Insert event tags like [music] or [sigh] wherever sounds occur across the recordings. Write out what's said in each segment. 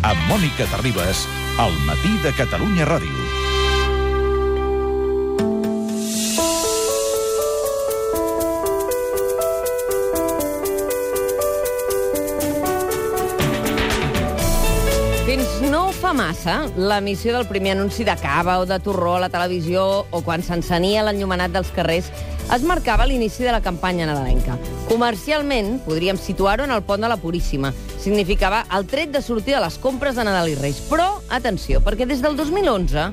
Amb Mònica Terribas, al matí de Catalunya Ràdio. Fins no fa massa, l'emissió del primer anunci de cava o de torró a la televisió o quan s'encenia l'enllumenat dels carrers es marcava l'inici de la campanya nadalenca. Comercialment, podríem situar-ho en el pont de la Puríssima. Significava el tret de sortir de les compres de Nadal i Reis. Però, atenció, perquè des del 2011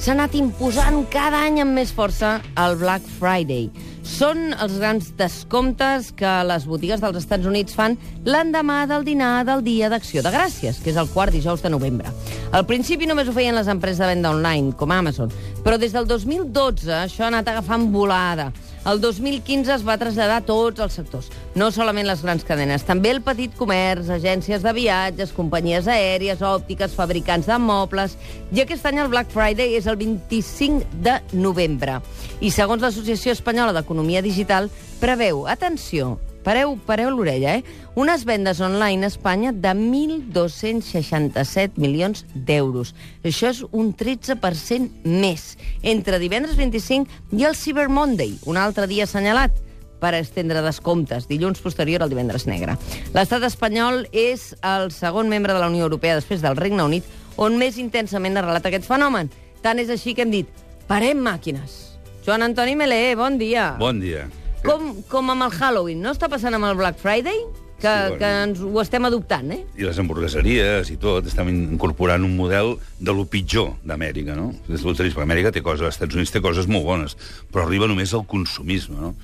s'ha anat imposant cada any amb més força el Black Friday. Són els grans descomptes que les botigues dels Estats Units fan l'endemà del dinar del Dia d'Acció de Gràcies, que és el quart dijous de novembre. Al principi només ho feien les empreses de venda online, com Amazon, però des del 2012 això ha anat agafant volada. El 2015 es va traslladar a tots els sectors, no solament les grans cadenes, també el petit comerç, agències de viatges, companyies aèries, òptiques, fabricants de mobles... I aquest any el Black Friday és el 25 de novembre. I segons l'Associació Espanyola d'Economia Digital, preveu, atenció, pareu, pareu l'orella, eh? Unes vendes online a Espanya de 1.267 milions d'euros. Això és un 13% més, entre divendres 25 i el Cyber Monday, un altre dia assenyalat per estendre descomptes, dilluns posterior al divendres negre. L'estat espanyol és el segon membre de la Unió Europea després del Regne Unit on més intensament ha relat aquest fenomen. Tant és així que hem dit, parem màquines. Joan Antoni Melé, bon dia. Bon dia. Com, com amb el Halloween, no està passant amb el Black Friday? Que, Sí, bueno. que ens ho estem adoptant, eh? I les hamburgueseries i tot, estem incorporant un model de lo pitjor d'Amèrica, no? És lo trist, perquè Amèrica té coses, als Estats Units té coses molt bones, però arriba només al consumisme, no?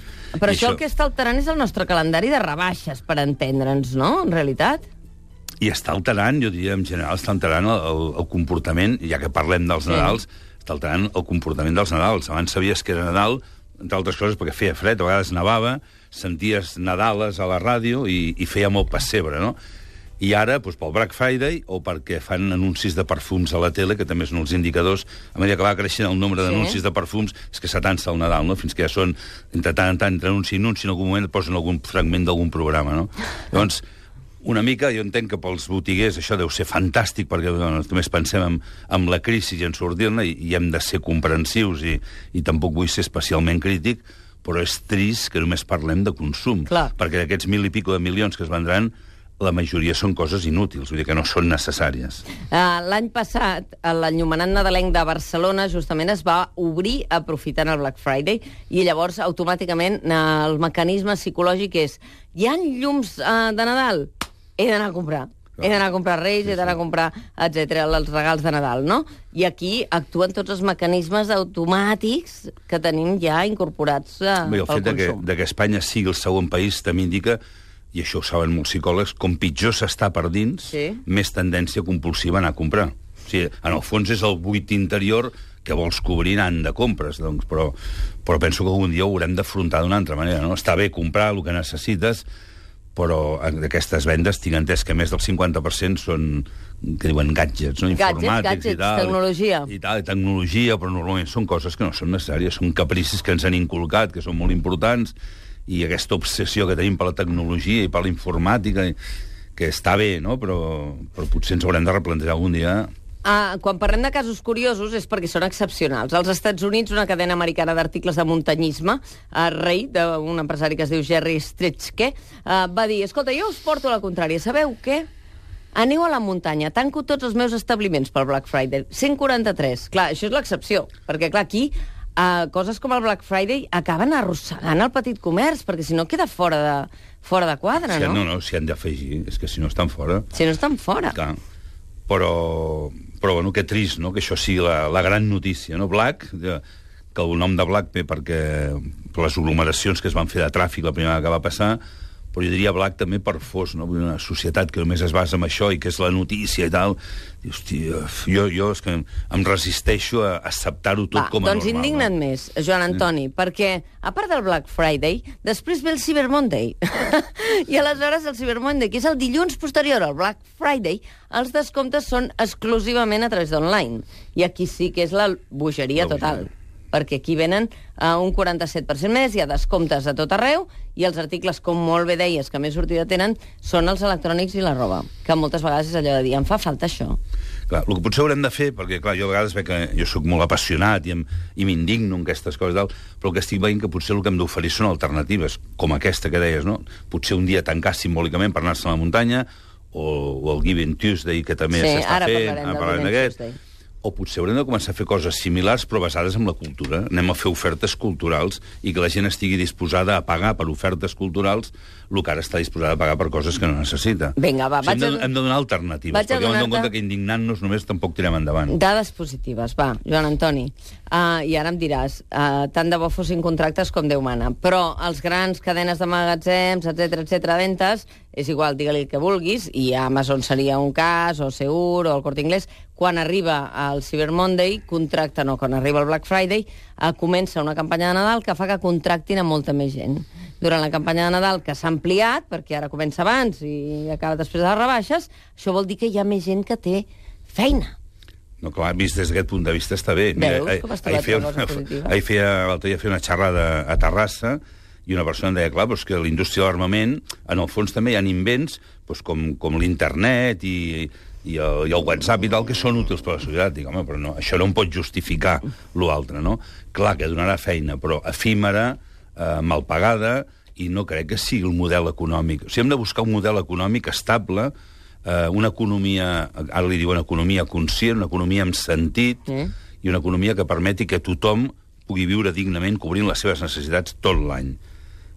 Però I això, el que està alterant és el nostre calendari de rebaixes, per entendre'ns, no?, en realitat. I està alterant, jo diria, en general, està alterant el, el, el comportament, ja que parlem dels Sí. Nadals, està alterant el comportament dels Nadals. Abans sabies que era Nadal, entre altres coses, perquè feia fred, a vegades nevava, senties Nadales a la ràdio i, i feia molt pessebre, no? I ara, doncs, pel Black Friday, o perquè fan anuncis de perfums a la tele, que també són els indicadors, a mesura que va creixent el nombre Sí. d'anuncis de perfums, és que s'atansa el Nadal, no? Fins que ja són, entre tant en tant, entre anunci i anunci, en algun moment et posen algun fragment d'algun programa, no? [laughs] Llavors, una mica, jo entenc que pels botiguers això deu ser fantàstic, perquè bueno, només pensem en, en la crisi i en sortir-ne, i, i hem de ser comprensius, i, i tampoc vull ser especialment crític, però és trist que només parlem de consum. Clar. Perquè d'aquests mil i pico de milions que es vendran, la majoria són coses inútils, vull dir que no són necessàries. Uh, L'any passat, l'enllumenat nadalenc de Barcelona justament es va obrir aprofitant el Black Friday i llavors automàticament el mecanisme psicològic és hi ha llums uh, de Nadal? He d'anar a comprar. He d'anar a comprar Reis, he d'anar a comprar, etc els regals de Nadal, no? I aquí actuen tots els mecanismes automàtics que tenim ja incorporats uh, Bé, el pel fet de que, consum. de que Espanya sigui el segon país també indica i això ho saben molts psicòlegs, com pitjor s'està per dins, Sí. més tendència compulsiva a anar a comprar. O sigui, en el fons és el buit interior que vols cobrir anant de compres, doncs, però, però penso que algun dia ho haurem d'afrontar d'una altra manera. No? Està bé comprar el que necessites, però d'aquestes vendes tinc entès que més del 50% són que diuen gadgets, no? Gadgets, informàtics i gadgets, tal. tecnologia. I tal, i tecnologia, però normalment són coses que no són necessàries, són capricis que ens han inculcat, que són molt importants, i aquesta obsessió que tenim per la tecnologia i per la informàtica, i- que està bé, no? però, però potser ens haurem de replantejar algun dia Ah, quan parlem de casos curiosos és perquè són excepcionals. Als Estats Units, una cadena americana d'articles de muntanyisme, eh, rei d'un empresari que es diu Jerry Stritchke, eh, va dir, escolta, jo us porto la contrària, sabeu què? Aneu a la muntanya, tanco tots els meus establiments pel Black Friday. 143. Clar, això és l'excepció, perquè, clar, aquí eh, coses com el Black Friday acaben arrossegant el petit comerç, perquè si no queda fora de, fora de quadre, si, no? no, no, s'hi han d'afegir, és que si no estan fora... Si no estan fora. Clar. Però, però bueno, que trist, no?, que això sigui la, la gran notícia, no? Black, que el nom de Black ve perquè per les aglomeracions que es van fer de tràfic la primera vegada que va passar, però jo diria Black també per fos, no? Una societat que només es basa en això i que és la notícia i tal. I, hòstia, jo, jo és que em resisteixo a acceptar-ho tot Va, com a doncs normal. indigna't més, Joan Antoni, perquè, a part del Black Friday, després ve el Cyber Monday. [laughs] I aleshores el Cyber Monday, que és el dilluns posterior al Black Friday, els descomptes són exclusivament a través d'online. I aquí sí que és la bogeria total. Perquè aquí venen uh, un 47% més, hi ha descomptes a tot arreu, i els articles, com molt bé deies, que més sortida tenen, són els electrònics i la roba, que moltes vegades és allò de dir, em fa falta això. Clar, el que potser haurem de fer, perquè clar, jo a vegades veig que jo sóc molt apassionat i, em, i m'indigno en aquestes coses, tal, però el que estic veient que potser el que hem d'oferir són alternatives, com aquesta que deies, no? Potser un dia tancar simbòlicament per anar-se a la muntanya, o, o el Giving Tuesday, que també Sí, s'està ara fent, parlarem del parlarem d'aquest. O potser haurem de començar a fer coses similars però basades en la cultura. Anem a fer ofertes culturals i que la gent estigui disposada a pagar per ofertes culturals el que ara està disposada a pagar per coses que no necessita. Vinga, va, O sigui, hem, vaig de, a- hem de donar alternatives, vaig a perquè hem de compte que indignant-nos només tampoc tirem endavant. Dades positives, va, Joan Antoni. Uh, I ara em diràs, uh, tant de bo fossin contractes com Déu mana, però els grans cadenes de magatzems, etc etc ventes, és igual, digue-li el que vulguis, i Amazon seria un cas, o Seur, o el Corte Inglés, quan arriba el Cyber Monday, contracten, o quan arriba el Black Friday, uh, comença una campanya de Nadal que fa que contractin a molta més gent. Durant la campanya de Nadal, que s'ha ampliat, perquè ara comença abans i acaba després de les rebaixes, això vol dir que hi ha més gent que té feina. No, clar, vist des d'aquest punt de vista està bé. Veus ahir- feia cosa una- positiva? Ahir feia, l'altre dia feia una xerrada a Terrassa i una persona deia, clar, doncs que la indústria de l'armament, en el fons també hi ha invents doncs com, com l'internet i, i, el, i el WhatsApp i tal, que són útils per a la societat. Dic, home, però no, això no em pot justificar l'altre, no? Clar que donarà feina, però efímera, eh, mal pagada, i no crec que sigui el model econòmic. O sigui, hem de buscar un model econòmic estable, eh, una economia, ara li diuen economia conscient, una economia amb sentit, Mm. i una economia que permeti que tothom pugui viure dignament cobrint les seves necessitats tot l'any.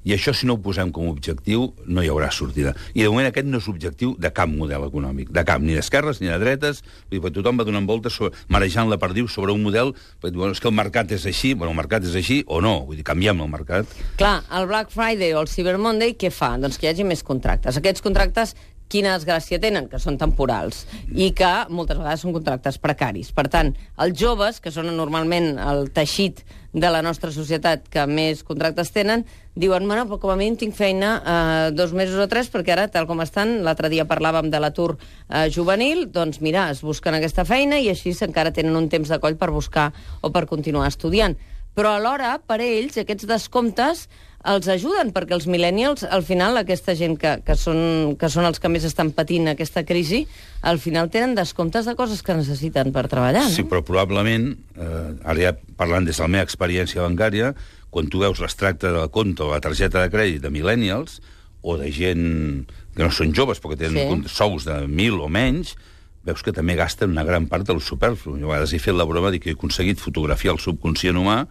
I això, si no ho posem com a objectiu, no hi haurà sortida. I de moment aquest no és objectiu de cap model econòmic, de cap, ni d'esquerres ni de dretes. Perquè tothom va donant voltes, sobre, marejant la perdiu sobre un model, perquè, bueno, és que el mercat és així, bueno, el mercat és així o no, vull dir, canviem el mercat. Clar, el Black Friday o el Cyber Monday què fa? Doncs que hi hagi més contractes. Aquests contractes quina desgràcia tenen, que són temporals, i que moltes vegades són contractes precaris. Per tant, els joves, que són normalment el teixit de la nostra societat que més contractes tenen, diuen, bueno, però com a mínim tinc feina eh, dos mesos o tres, perquè ara, tal com estan, l'altre dia parlàvem de l'atur eh, juvenil, doncs mira, es busquen aquesta feina i així encara tenen un temps de coll per buscar o per continuar estudiant. Però alhora, per ells, aquests descomptes els ajuden, perquè els millennials, al final, aquesta gent que, que, són, que són els que més estan patint aquesta crisi, al final tenen descomptes de coses que necessiten per treballar, no? Sí, però probablement, eh, ara ja parlant des de la meva experiència bancària, quan tu veus l'extracte de la compte o la targeta de crèdit de millennials, o de gent que no són joves, però que tenen sí. sous de mil o menys, veus que també gasten una gran part del superflu. Jo a vegades he fet la broma de que he aconseguit fotografiar el subconscient humà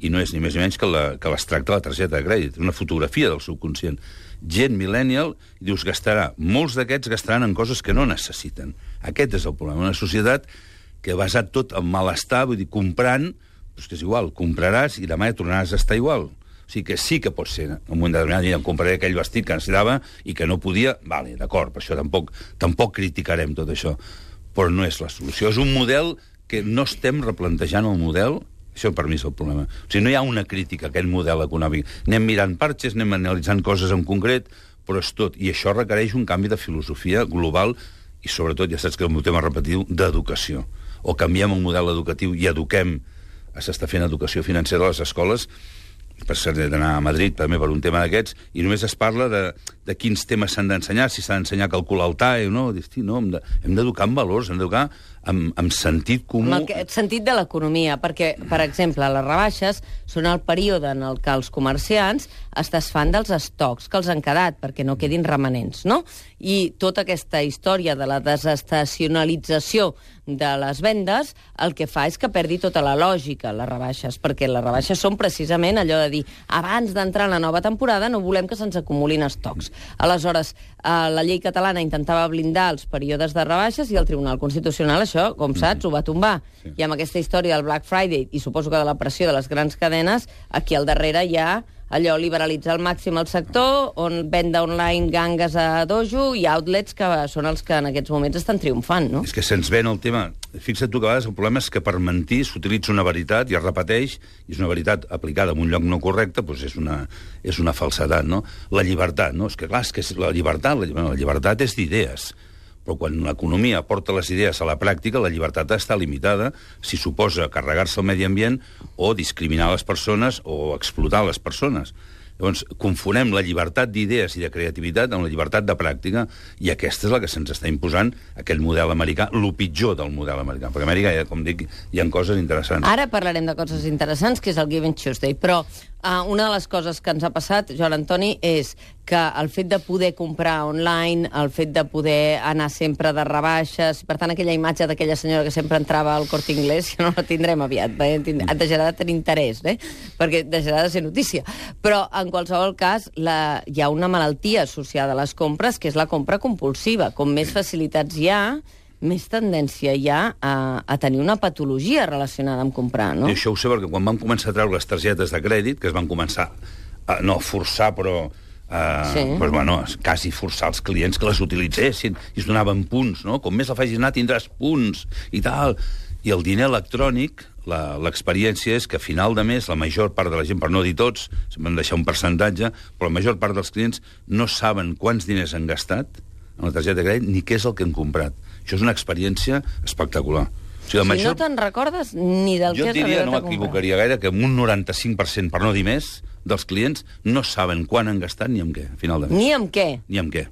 i no és ni més ni menys que la- que l'extracte de la targeta de crèdit. Una fotografia del subconscient. Gent millennial, i dius, gastarà. Molts d'aquests gastaran en coses que no necessiten. Aquest és el problema. Una societat que ha basat tot en malestar, vull dir, comprant, doncs que és igual, compraràs i demà ja tornaràs a estar igual. O sigui que sí que pot ser, en un moment determinat, mira, em compraré aquell vestit que necessitava i que no podia, vale, d'acord, per això tampoc, tampoc criticarem tot això. Però no és la solució. És un model que no estem replantejant el model, això per mi és el problema. O sigui, no hi ha una crítica a aquest model econòmic. Anem mirant parxes, anem analitzant coses en concret, però és tot. I això requereix un canvi de filosofia global i sobretot, ja saps que el meu tema repetitiu, d'educació. O canviem el model educatiu i eduquem, s'està fent educació financera a les escoles, per cert, he d'anar a Madrid també per un tema d'aquests, i només es parla de, de quins temes s'han d'ensenyar, si s'ha d'ensenyar a calcular el TAE o no. Dius, "Hosti, no, hem de- hem d'educar amb valors, hem d'educar amb, amb sentit comú. Amb el sentit de l'economia, perquè, per exemple, les rebaixes són el període en el que els comerciants es desfan dels estocs que els han quedat, perquè no quedin remanents, no? I tota aquesta història de la desestacionalització de les vendes el que fa és que perdi tota la lògica, les rebaixes, perquè les rebaixes són precisament allò de dir abans d'entrar en la nova temporada no volem que se'ns acumulin estocs. Aleshores, eh, la llei catalana intentava blindar els períodes de rebaixes i el Tribunal Constitucional això, com saps, ho va tombar. Sí. I amb aquesta història del Black Friday i suposo que de la pressió de les grans cadenes, aquí al darrere hi ha allò liberalitzar al màxim el sector, on venda online gangues a dojo i outlets que són els que en aquests moments estan triomfant, no? És que se'ns ven el tema... Fixa't tu que a vegades el problema és que per mentir s'utilitza una veritat i es repeteix, i és una veritat aplicada en un lloc no correcte, doncs és una, és una falsedat, no? La llibertat, no? És que, clar, és que la llibertat, la, bueno, la llibertat és d'idees, Però quan l'economia porta les idees a la pràctica, la llibertat està limitada si suposa carregar-se el medi ambient o discriminar les persones o explotar les persones. Llavors, confonem la llibertat d'idees i de creativitat amb la llibertat de pràctica, i aquesta és la que se'ns està imposant, aquell model americà, el pitjor del model americà. Perquè a Amèrica, ja, com dic, hi ha coses interessants. Ara parlarem de coses interessants, que és el Giving Tuesday, però uh, una de les coses que ens ha passat, Joan Antoni, és que el fet de poder comprar online, el fet de poder anar sempre de rebaixes, per tant, aquella imatge d'aquella senyora que sempre entrava al Corte Inglés, que no la tindrem aviat, eh? deixarà de tenir interès, eh? perquè deixarà de ser notícia. Però, en qualsevol cas, la... hi ha una malaltia associada a les compres, que és la compra compulsiva. Com més facilitats hi ha, més tendència hi ha a, a tenir una patologia relacionada amb comprar, no? I això ho sé perquè quan vam començar a treure les targetes de crèdit, que es van començar, a, no forçar, però Uh, sí. pues, bueno, quasi forçar els clients que les utilitzessin i es donaven punts, no? Com més la facis anar tindràs punts i tal. I el diner electrònic, l'experiència és que a final de mes la major part de la gent, per no dir tots, se'n van deixar un percentatge, però la major part dels clients no saben quants diners han gastat en la targeta de crèdit ni què és el que han comprat. Això és una experiència espectacular. O sigui, si major... no te'n recordes ni del jo que has diria, no m'equivocaria gaire, que un 95%, per no dir més, dels clients no saben quan han gastat ni amb què, a final de mes. Ni amb què? Ni amb què.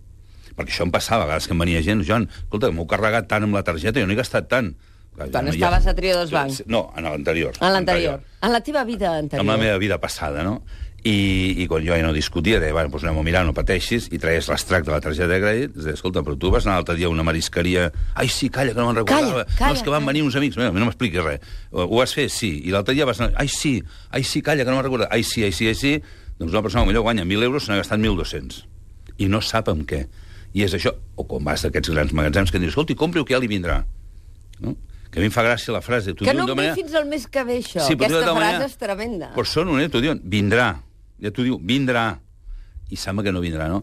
Perquè això em passava, a vegades que em venia gent, Joan, escolta, m'ho he carregat tant amb la targeta, jo no he gastat tant. Clar, Quan no estaves ja... a Trio dos Bancs? No, en l'anterior. En l'anterior. En la teva vida anterior. En la meva vida passada, no? I, i quan jo ja no discutia, deia, bueno, doncs anem a mirar, no pateixis, i traies l'extracte de la targeta de crèdit, deia, escolta, però tu vas anar l'altre dia a una marisqueria... Ai, sí, calla, que no me'n recordava. Calla, calla, no, és que van calla. venir uns amics, no, no m'expliquis res. Ho vas fer? Sí. I l'altre dia vas anar... Ai, sí, ai, sí, calla, que no me'n recorda. Ai, sí, ai, sí, ai, sí. Doncs una persona millor guanya 1.000 euros, se n'ha gastat 1.200. I no sap amb què. I és això, o quan vas d'aquests grans magatzems que dius, escolta, compri-ho que ja li vindrà. No? Que a mi em fa gràcia la frase... Que no ve manera... fins al mes que ve, això. Sí, Aquesta frase manera... és tremenda. Però són honestos, t'ho diuen, vindrà ja t'ho diu, vindrà. I sembla que no vindrà, no?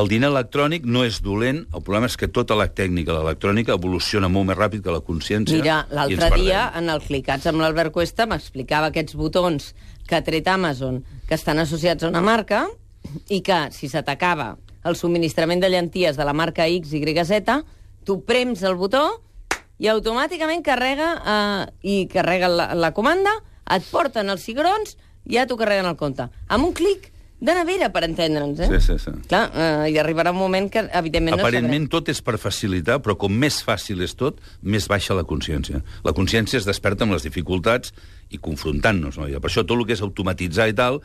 El diner electrònic no és dolent, el problema és que tota la tècnica, l'electrònica, evoluciona molt més ràpid que la consciència. Mira, l'altre dia, en el Clicats amb l'Albert Cuesta, m'explicava aquests botons que ha tret Amazon, que estan associats a una marca, i que, si se t'acaba el subministrament de llenties de la marca X, Y, Z, tu prems el botó i automàticament carrega eh, i carrega la, la comanda, et porten els cigrons ja t'ho carreguen al compte. Amb un clic de nevera, per entendre'ns, eh? Sí, sí, sí. Clar, eh, i arribarà un moment que, evidentment, Aparentment no tot és per facilitar, però com més fàcil és tot, més baixa la consciència. La consciència es desperta amb les dificultats i confrontant-nos. No? I per això tot el que és automatitzar i tal,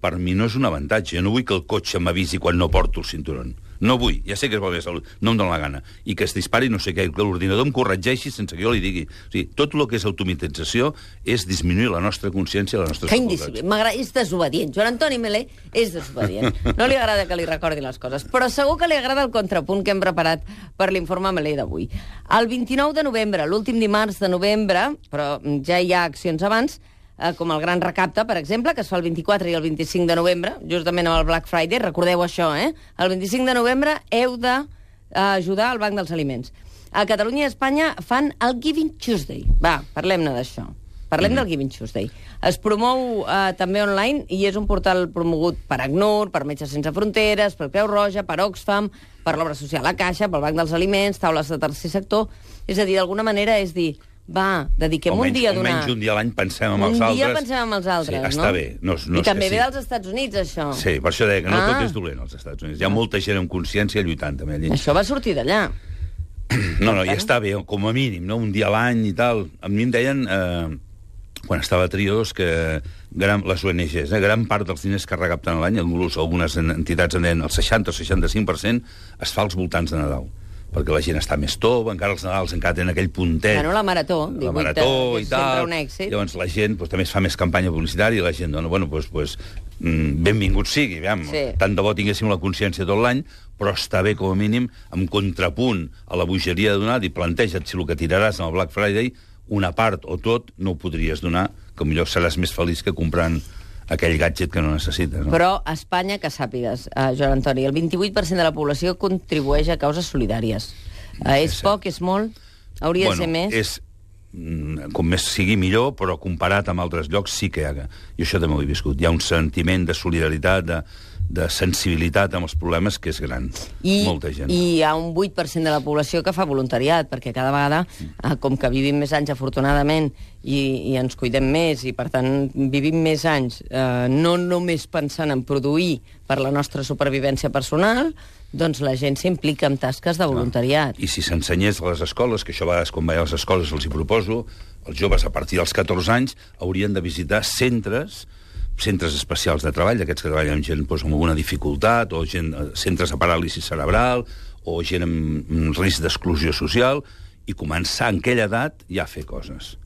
per mi no és un avantatge. Jo no vull que el cotxe m'avisi quan no porto el cinturón. No vull, ja sé que és molt bé salut, no em dóna la gana. I que es dispari no sé què, que l'ordinador em corregeixi sense que jo li digui. O sigui, tot el que és automatització és disminuir la nostra consciència, la nostra que M'agrada, és desobedient. Joan Antoni Melé és desobedient. No li agrada que li recordi les coses, però segur que li agrada el contrapunt que hem preparat per l'informe Melé d'avui. El 29 de novembre, l'últim dimarts de novembre, però ja hi ha accions abans, eh, com el Gran Recapte, per exemple, que es fa el 24 i el 25 de novembre, justament amb el Black Friday, recordeu això, eh? El 25 de novembre heu d'ajudar al Banc dels Aliments. A Catalunya i Espanya fan el Giving Tuesday. Va, parlem-ne d'això. Parlem mm -hmm. del Giving Tuesday. Es promou eh, també online i és un portal promogut per ACNUR, per Metges Sense Fronteres, per Creu Roja, per Oxfam, per l'Obra Social a Caixa, pel Banc dels Aliments, taules de tercer sector... És a dir, d'alguna manera és dir, va, dediquem almenys, un dia a donar... Almenys un dia a l'any pensem en els altres. Un dia pensem en els altres, sí, no? Està bé. No, no I també sí. ve dels Estats Units, això. Sí, per això deia que no Ah. tot és dolent als Estats Units. Hi ha molta gent amb consciència lluitant també allí. Això va sortir d'allà. [clears throat] No, no, ja està bé, com a mínim, no? un dia a l'any i tal. A mi em deien, eh, quan estava a Trios, que gran, les ONGs, eh, gran part dels diners que recapten a l'any, algunes entitats en el 60 o 65%, es fa als voltants de Nadal perquè la gent està més tova, encara els Nadals encara tenen aquell puntet. Bueno, la marató, la 18, marató que i tal. un èxit. Llavors la gent pues, també es fa més campanya publicitària i la gent dona, bueno, pues, pues, mm, benvingut sigui, aviam. Sí. Tant de bo tinguéssim la consciència tot l'any, però està bé, com a mínim, amb contrapunt a la bogeria de donar, i planteja't si el que tiraràs en el Black Friday, una part o tot, no ho podries donar, que millor seràs més feliç que comprant aquell gadget que no necessites. No? Però a Espanya, que sàpigues, uh, Joan Antoni, el 28% de la població contribueix a causes solidàries. Uh, és Sí. poc, és molt? Hauria bueno, de ser més? És, mm, com més sigui millor, però comparat amb altres llocs sí que hi ha. I això també ho he viscut. Hi ha un sentiment de solidaritat, de, de sensibilitat amb els problemes que és gran. I, Molta gent. I hi ha un 8% de la població que fa voluntariat, perquè cada vegada, eh, com que vivim més anys, afortunadament, i, i ens cuidem més, i per tant vivim més anys, eh, no només pensant en produir per la nostra supervivència personal, doncs la gent s'implica en tasques de voluntariat. I si s'ensenyés a les escoles, que això a vegades quan vaig a les escoles els hi proposo, els joves a partir dels 14 anys haurien de visitar centres centres especials de treball, d'aquests que treballen amb gent doncs, amb alguna dificultat, o gent, eh, centres de paràlisi cerebral, o gent amb risc d'exclusió social, i començar en aquella edat ja a fer coses.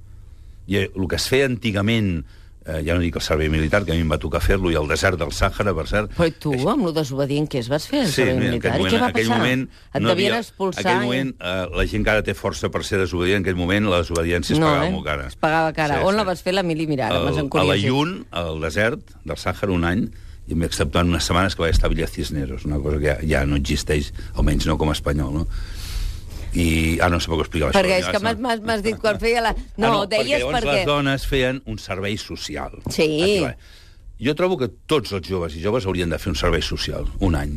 I eh, el que es feia antigament eh, ja no dic el servei militar, que a mi em va tocar fer-lo, i el desert del Sàhara, per cert... Però tu, amb lo desobedient que és, vas fer el Sí, servei militar? aquell I què moment, va aquell passar? moment Et no devien havia- expulsar? En aquell i- moment, eh, la gent que ara té força per ser desobedient, en aquell moment la desobediència es no, pagava eh? molt cara. Es pagava cara. Sí, On sí. la vas fer, la Mili? Mira, ara El- a encuriós. l'Ayun, al desert del Sàhara, un any, i acceptat unes setmanes que vaig estar a Villa Cisneros, una cosa que ja, ja no existeix, almenys no com a espanyol, no? I... Ah, no sé per què explicar això. Perquè és que m'has- dit quan feia la... No, ah, no deies perquè llavors perquè... les dones feien un servei social. Sí. Aquí va. Jo trobo que tots els joves i joves haurien de fer un servei social, un any,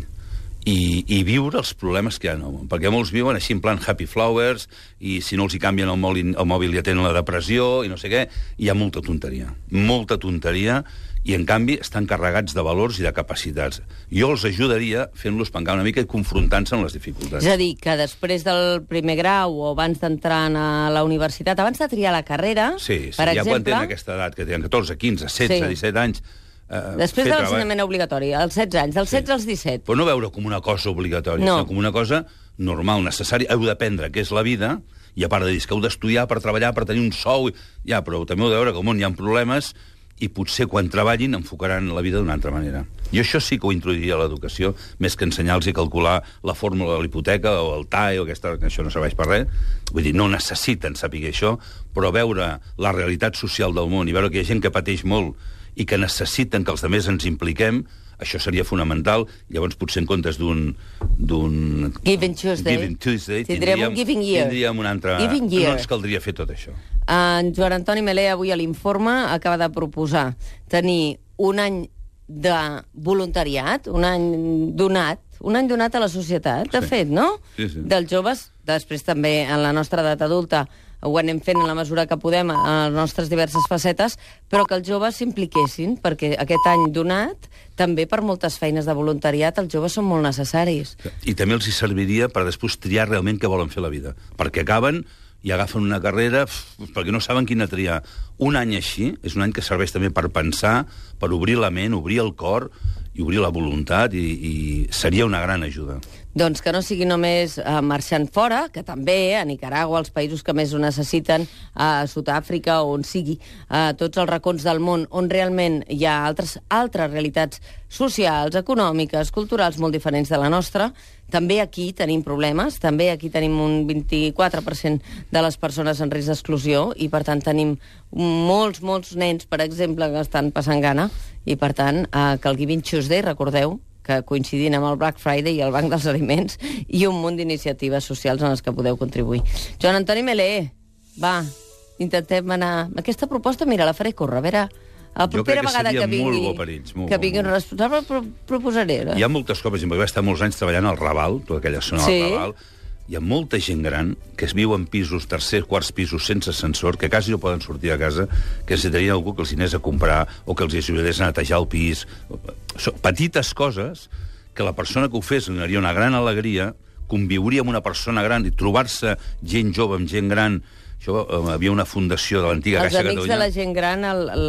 i, i viure els problemes que hi ha món. Perquè molts viuen així en plan happy flowers, i si no els hi canvien el mòbil, el mòbil ja tenen la depressió, i no sé què, hi ha molta tonteria. Molta tonteria, i en canvi estan carregats de valors i de capacitats. Jo els ajudaria fent-los pencar una mica i confrontant-se amb les dificultats. És a dir, que després del primer grau o abans d'entrar a la universitat, abans de triar la carrera, Sí, sí per ja quan exemple... tenen aquesta edat, que tenen 14, 15, 16, Sí. 17 anys... Eh, Després de l'ensenyament obligatori, als 16 anys, dels 16 als 17. Però no veure com una cosa obligatòria, No. sinó com una cosa normal, necessària. Heu d'aprendre què és la vida, i a part de dir que heu d'estudiar per treballar, per tenir un sou... Ja, però també heu de veure que al món hi ha problemes i potser quan treballin enfocaran la vida d'una altra manera. Jo això sí que ho introduiria a l'educació, més que ensenyar-los a calcular la fórmula de l'hipoteca o el TAE, o aquesta, que això no serveix per res. Vull dir, no necessiten saber això, però veure la realitat social del món i veure que hi ha gent que pateix molt i que necessiten que els altres ens impliquem, això seria fonamental. Llavors, potser en comptes d'un... d'un Giving Tuesday. Giving Tuesday Tindrem un Giving Year. Tindríem un altre... Giving Year. No ens caldria fer tot això. En Joan Antoni Melé, avui a l'informe, acaba de proposar tenir un any de voluntariat, un any donat, un any donat a la societat, de Sí. fet, no? Sí, sí. Dels joves, després també en la nostra edat adulta ho anem fent en la mesura que podem en les nostres diverses facetes, però que els joves s'impliquessin, perquè aquest any donat, també per moltes feines de voluntariat, els joves són molt necessaris. I també els hi serviria per després triar realment què volen fer a la vida. Perquè acaben i agafen una carrera perquè no saben quina triar. Un any així és un any que serveix també per pensar, per obrir la ment, obrir el cor i obrir la voluntat, i, i seria una gran ajuda. Doncs que no sigui només eh, marxant fora, que també a Nicaragua, els països que més ho necessiten, a Sud-àfrica on sigui, a tots els racons del món on realment hi ha altres, altres realitats socials, econòmiques, culturals molt diferents de la nostra, també aquí tenim problemes, també aquí tenim un 24% de les persones en risc d'exclusió i, per tant, tenim molts, molts nens, per exemple, que estan passant gana i, per tant, eh, que el Giving Tuesday, recordeu, que coincidint amb el Black Friday i el Banc dels Aliments i un munt d'iniciatives socials en les que podeu contribuir. Joan Antoni Melé, va, intentem anar... Aquesta proposta, mira, la faré córrer, a veure... La Jo propera crec que vegada seria que vingui, molt bo per ells, molt que vingui un molt responsable, pro proposaré. Hi ha moltes coses, exemple, vaig estar molts anys treballant al Raval, tota aquella zona Sí. del Raval, hi ha molta gent gran que es viu en pisos, tercer, quarts pisos, sense ascensor, que quasi no poden sortir a casa, que necessitarien algú que els anés a comprar o que els ajudés a netejar el pis. Petites coses que la persona que ho fes li donaria una gran alegria, conviuria amb una persona gran i trobar-se gent jove amb gent gran... Això, eh, hi havia una fundació de l'antiga Els Caixa amics Catalunya... de la gent gran el, el,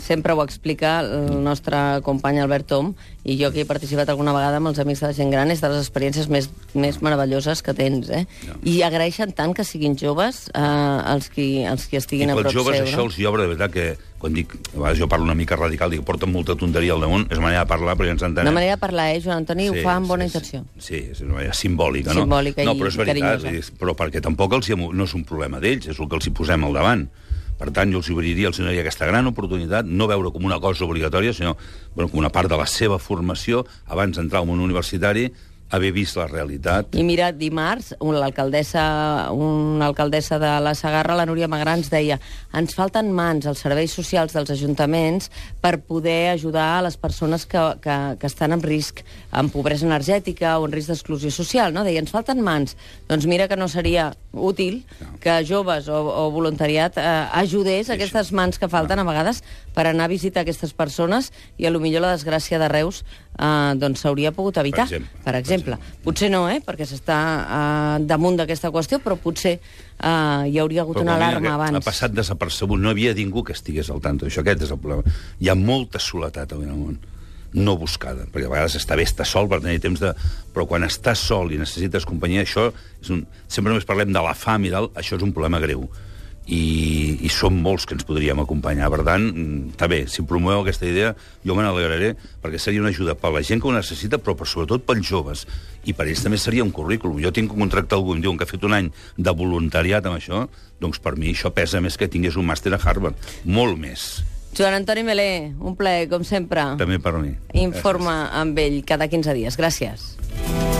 sempre ho explica el nostre company Albert Tom i jo que he participat alguna vegada amb els amics de la gent gran és de les experiències més, més meravelloses que tens, eh? Ja. I agraeixen tant que siguin joves eh, els, qui, els qui I estiguin a pels prop joves seu, això no? els hi obre, de veritat, que quan dic, a vegades jo parlo una mica radical, dic, porten molta tonteria al damunt, és una manera de parlar perquè ens entenem. Una manera de parlar, eh, Joan Antoni? ho fa amb bona sí, intenció. Sí, és una manera simbòlica, no? Simbòlica no, i- però és veritat, carinyosa. és, però perquè tampoc els hi, no és un problema d'ells, és el que els hi posem al davant. Per tant, jo els obriria, els donaria aquesta gran oportunitat, no veure com una cosa obligatòria, sinó bueno, com una part de la seva formació abans d'entrar al món universitari haver vist la realitat. I mira, dimarts, l'alcaldessa una alcaldessa de la Sagarra, la Núria Magrans, deia ens falten mans als serveis socials dels ajuntaments per poder ajudar a les persones que, que, que estan en risc, en pobresa energètica o en risc d'exclusió social. No? Deia, ens falten mans. Doncs mira que no seria útil que joves o, o voluntariat eh, ajudés aquestes mans que falten a vegades per anar a visitar aquestes persones i a lo millor la desgràcia de Reus eh, doncs s'hauria pogut evitar. exemple. Per exemple. Potser no, eh? perquè s'està eh, damunt d'aquesta qüestió, però potser eh, hi hauria hagut Però una alarma abans. Ha passat desapercebut, no havia ningú que estigués al tanto d'això, aquest és el problema. Hi ha molta soledat avui en el món no buscada, perquè a vegades està bé estar sol per tenir temps de... Però quan estàs sol i necessites companyia, això és un... Sempre només parlem de la fam i del... Això és un problema greu. I, i som molts que ens podríem acompanyar. Per tant, està bé, si promoveu aquesta idea, jo me n'alegraré, perquè seria una ajuda per la gent que ho necessita, però per, sobretot pels joves. I per ells també seria un currículum. Jo tinc un contracte algú, em diuen que ha fet un any de voluntariat amb això, doncs per mi això pesa més que tingués un màster a Harvard. Molt més, Joan Antoni Melé, un plaer, com sempre. també per mi. Informa amb ell cada 15 dies. Gràcies.